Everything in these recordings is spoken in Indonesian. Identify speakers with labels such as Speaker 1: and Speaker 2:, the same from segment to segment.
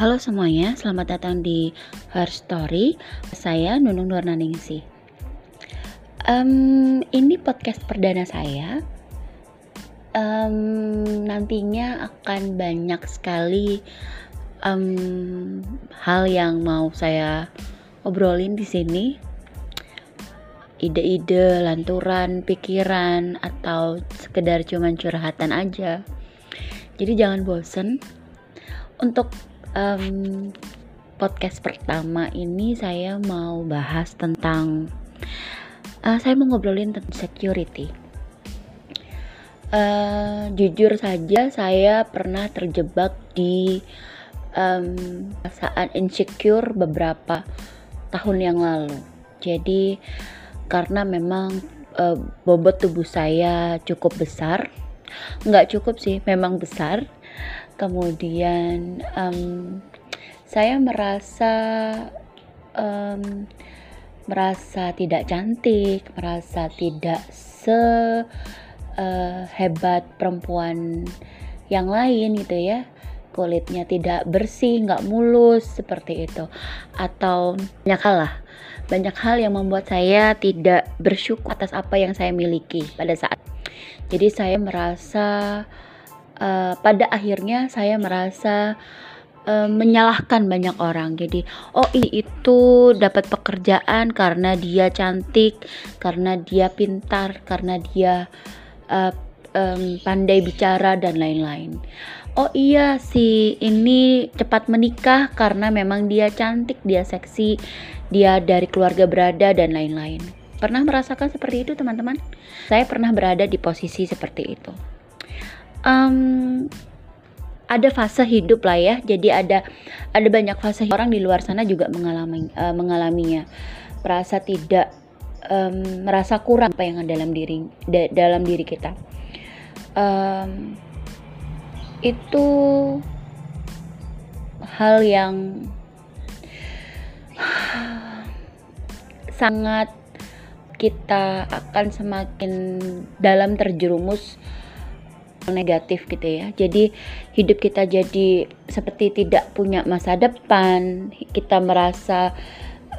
Speaker 1: Halo semuanya, selamat datang di Her Story. Saya Nunung Nurnaningsi. Um, ini podcast perdana saya. Um, nantinya akan banyak sekali um, hal yang mau saya obrolin di sini. Ide-ide, lanturan, pikiran, atau sekedar cuman curhatan aja. Jadi jangan bosen. Untuk um, podcast pertama ini saya mau bahas tentang uh, saya mau ngobrolin tentang security. Uh, jujur saja saya pernah terjebak di um, saat insecure beberapa tahun yang lalu. Jadi karena memang uh, bobot tubuh saya cukup besar, nggak cukup sih, memang besar kemudian um, saya merasa um, merasa tidak cantik, merasa tidak se uh, hebat perempuan yang lain gitu ya. Kulitnya tidak bersih, nggak mulus seperti itu, atau banyak hal lah, banyak hal yang membuat saya tidak bersyukur atas apa yang saya miliki pada saat. Jadi saya merasa uh, pada akhirnya saya merasa uh, menyalahkan banyak orang. Jadi, oh ini itu dapat pekerjaan karena dia cantik, karena dia pintar, karena dia uh, um, pandai bicara dan lain-lain. Oh iya si ini cepat menikah karena memang dia cantik, dia seksi, dia dari keluarga berada dan lain-lain. Pernah merasakan seperti itu teman-teman? Saya pernah berada di posisi seperti itu um, ada fase hidup lah ya. Jadi ada ada banyak fase orang di luar sana juga mengalami uh, mengalaminya. Merasa tidak um, merasa kurang apa yang ada dalam diri da, dalam diri kita. Um, itu hal yang sangat kita akan semakin dalam terjerumus negatif gitu ya. Jadi hidup kita jadi seperti tidak punya masa depan, kita merasa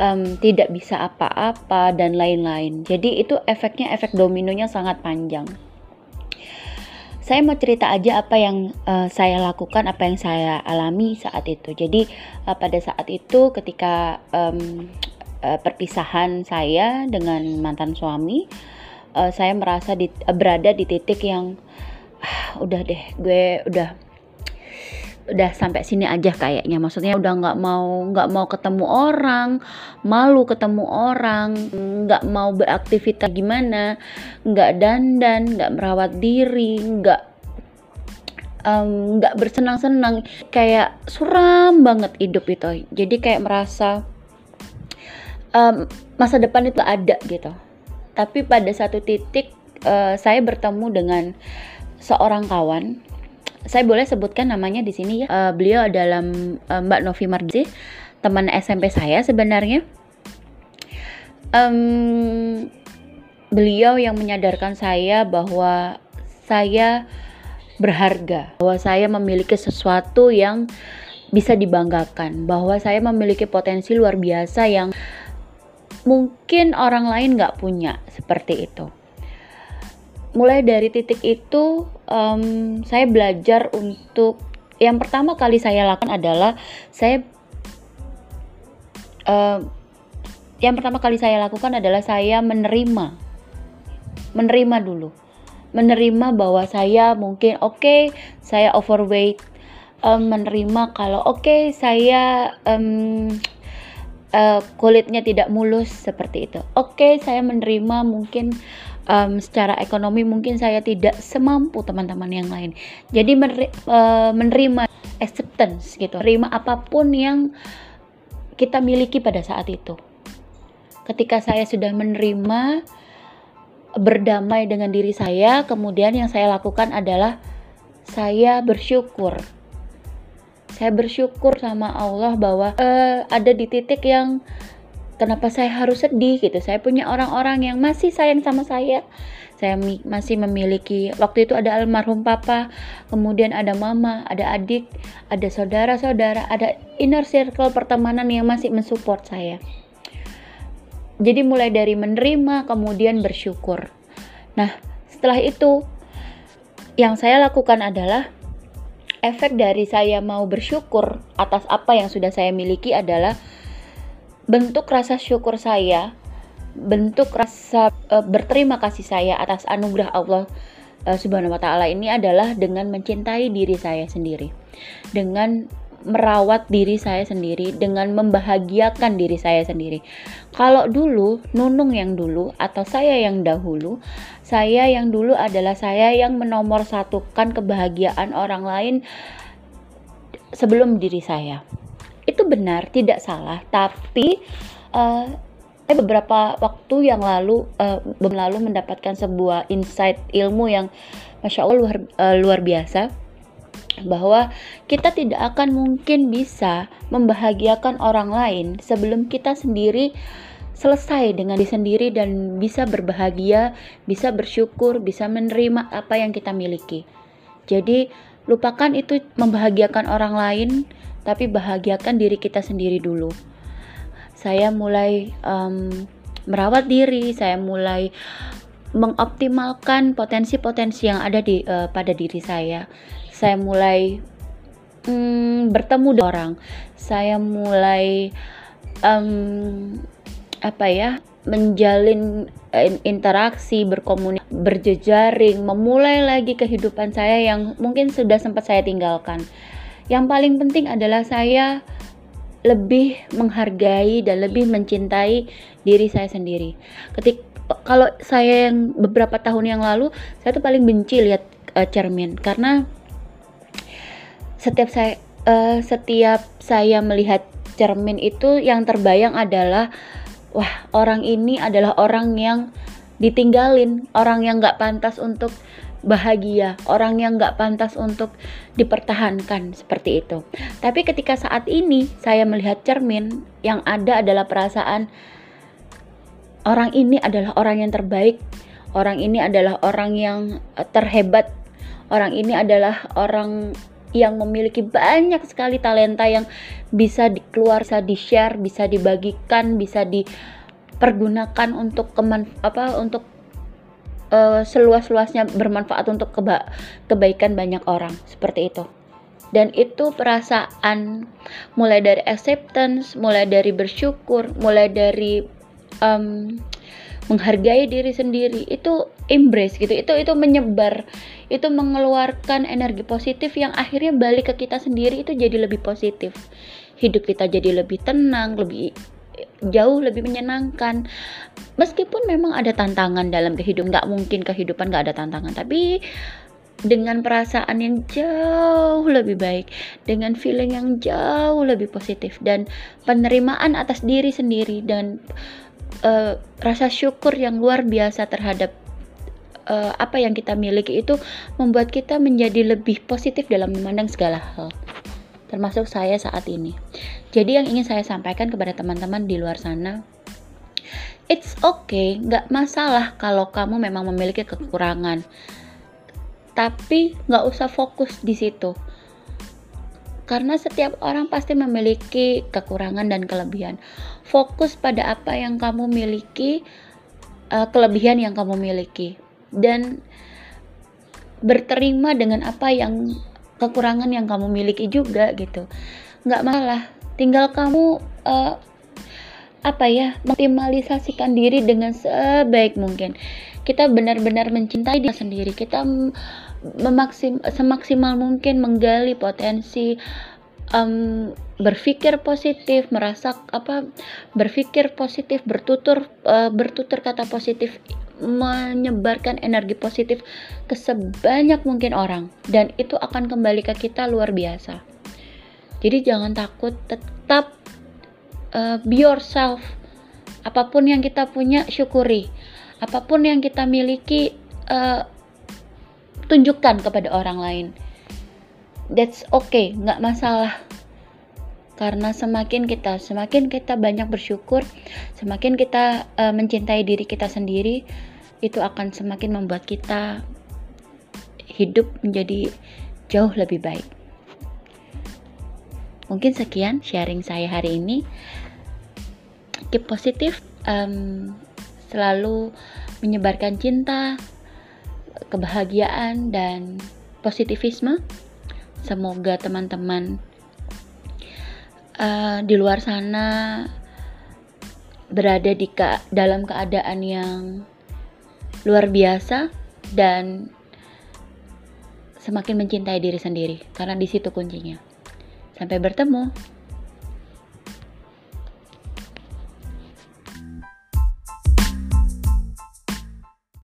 Speaker 1: um, tidak bisa apa-apa dan lain-lain. Jadi itu efeknya efek dominonya sangat panjang. Saya mau cerita aja apa yang uh, saya lakukan, apa yang saya alami saat itu. Jadi uh, pada saat itu ketika um, uh, perpisahan saya dengan mantan suami, uh, saya merasa di, uh, berada di titik yang udah deh gue udah udah sampai sini aja kayaknya. Maksudnya udah nggak mau nggak mau ketemu orang malu ketemu orang nggak mau beraktivitas gimana nggak dandan nggak merawat diri nggak nggak um, bersenang-senang. Kayak suram banget hidup itu. Jadi kayak merasa um, masa depan itu ada gitu. Tapi pada satu titik uh, saya bertemu dengan seorang kawan saya boleh sebutkan namanya di sini ya. Uh, beliau adalah uh, Mbak Novi Marzi, teman SMP saya sebenarnya. Um, beliau yang menyadarkan saya bahwa saya berharga, bahwa saya memiliki sesuatu yang bisa dibanggakan, bahwa saya memiliki potensi luar biasa yang mungkin orang lain nggak punya seperti itu mulai dari titik itu um, saya belajar untuk yang pertama kali saya lakukan adalah saya uh, yang pertama kali saya lakukan adalah saya menerima menerima dulu menerima bahwa saya mungkin oke okay, saya overweight um, menerima kalau oke okay, saya um, uh, kulitnya tidak mulus seperti itu. Oke okay, saya menerima mungkin um, secara ekonomi mungkin saya tidak semampu teman-teman yang lain. Jadi uh, menerima acceptance gitu, terima apa pun yang kita miliki pada saat itu. Ketika saya sudah menerima berdamai dengan diri saya, kemudian yang saya lakukan adalah saya bersyukur. Saya bersyukur sama Allah bahwa uh, ada di titik yang kenapa saya harus sedih gitu. Saya punya orang-orang yang masih sayang sama saya. Saya masih memiliki waktu itu ada almarhum papa kemudian ada mama ada adik ada saudara-saudara ada inner circle pertemanan yang masih mensupport saya. Jadi mulai dari menerima kemudian bersyukur. Nah setelah itu yang saya lakukan adalah efek dari saya mau bersyukur atas apa yang sudah saya miliki adalah bentuk rasa syukur saya, bentuk rasa uh, berterima kasih saya atas anugerah Allah uh, Subhanahu wa taala ini adalah dengan mencintai diri saya sendiri. Dengan merawat diri saya sendiri dengan membahagiakan diri saya sendiri. Kalau dulu, Nunung yang dulu atau saya yang dahulu, saya yang dulu adalah saya yang menomor satukan kebahagiaan orang lain sebelum diri saya itu benar tidak salah tapi uh, beberapa waktu yang lalu uh, lalu mendapatkan sebuah insight ilmu yang masya allah luar uh, luar biasa bahwa kita tidak akan mungkin bisa membahagiakan orang lain sebelum kita sendiri selesai dengan diri sendiri dan bisa berbahagia, bisa bersyukur, bisa menerima apa yang kita miliki. Jadi, lupakan itu membahagiakan orang lain tapi bahagiakan diri kita sendiri dulu. Saya mulai um, merawat diri, saya mulai mengoptimalkan potensi-potensi yang ada di uh, pada diri saya. Saya mulai um, bertemu dengan orang. Saya mulai um, apa ya menjalin interaksi, berkomunikasi, berjejaring, memulai lagi kehidupan saya yang mungkin sudah sempat saya tinggalkan. Yang paling penting adalah saya lebih menghargai dan lebih mencintai diri saya sendiri. Ketik kalau saya yang beberapa tahun yang lalu, saya tuh paling benci lihat uh, cermin karena setiap saya uh, setiap saya melihat cermin itu yang terbayang adalah wah orang ini adalah orang yang ditinggalin, orang yang nggak pantas untuk bahagia, orang yang nggak pantas untuk dipertahankan seperti itu. Tapi ketika saat ini saya melihat cermin, yang ada adalah perasaan orang ini adalah orang yang terbaik, orang ini adalah orang yang eh, terhebat, orang ini adalah orang yang memiliki banyak sekali talenta yang bisa dikeluar, bisa di-share, bisa dibagikan, bisa dipergunakan untuk keman apa untuk uh, seluas-luasnya bermanfaat untuk keba kebaikan banyak orang. Seperti itu. Dan itu perasaan mulai dari acceptance mulai dari bersyukur mulai dari um, menghargai diri sendiri itu embrace gitu. Itu itu menyebar itu mengeluarkan energi positif yang akhirnya balik ke kita sendiri itu jadi lebih positif. Hidup kita jadi lebih tenang lebih jauh lebih menyenangkan meskipun memang ada tantangan dalam kehidupan nggak mungkin kehidupan nggak ada tantangan tapi dengan perasaan yang jauh lebih baik, dengan feeling yang jauh lebih positif dan penerimaan atas diri sendiri dan uh, rasa syukur yang luar biasa terhadap uh, apa yang kita miliki itu membuat kita menjadi lebih positif dalam memandang segala hal termasuk saya saat ini. Jadi yang ingin saya sampaikan kepada teman-teman di luar sana, it's okay, nggak masalah kalau kamu memang memiliki kekurangan, tapi nggak usah fokus di situ. Karena setiap orang pasti memiliki kekurangan dan kelebihan. Fokus pada apa yang kamu miliki, uh, kelebihan yang kamu miliki, dan berterima dengan apa yang kekurangan yang kamu miliki juga gitu nggak malah tinggal kamu uh, apa ya mengoptimalisasikan diri dengan sebaik mungkin. Kita benar-benar mencintai diri sendiri. Kita memaksim semaksimal mungkin menggali potensi um, berpikir positif merasa apa berpikir positif bertutur uh, bertutur kata positif menyebarkan energi positif ke sebanyak mungkin orang. Dan itu akan kembali ke kita luar biasa. Jadi jangan takut, tetap uh, be yourself. Apa pun yang kita punya syukuri. Apa pun yang kita miliki uh, tunjukkan kepada orang lain. That's okay, nggak masalah. karena semakin kita semakin kita banyak bersyukur semakin kita uh, mencintai diri kita sendiri itu akan semakin membuat kita hidup menjadi jauh lebih baik mungkin sekian sharing saya hari ini. Keep positif um, selalu menyebarkan cinta kebahagiaan dan positivisme. Semoga teman-teman uh, di luar sana berada di ke dalam keadaan yang luar biasa dan semakin mencintai diri sendiri. Karena di situ kuncinya. Sampai bertemu.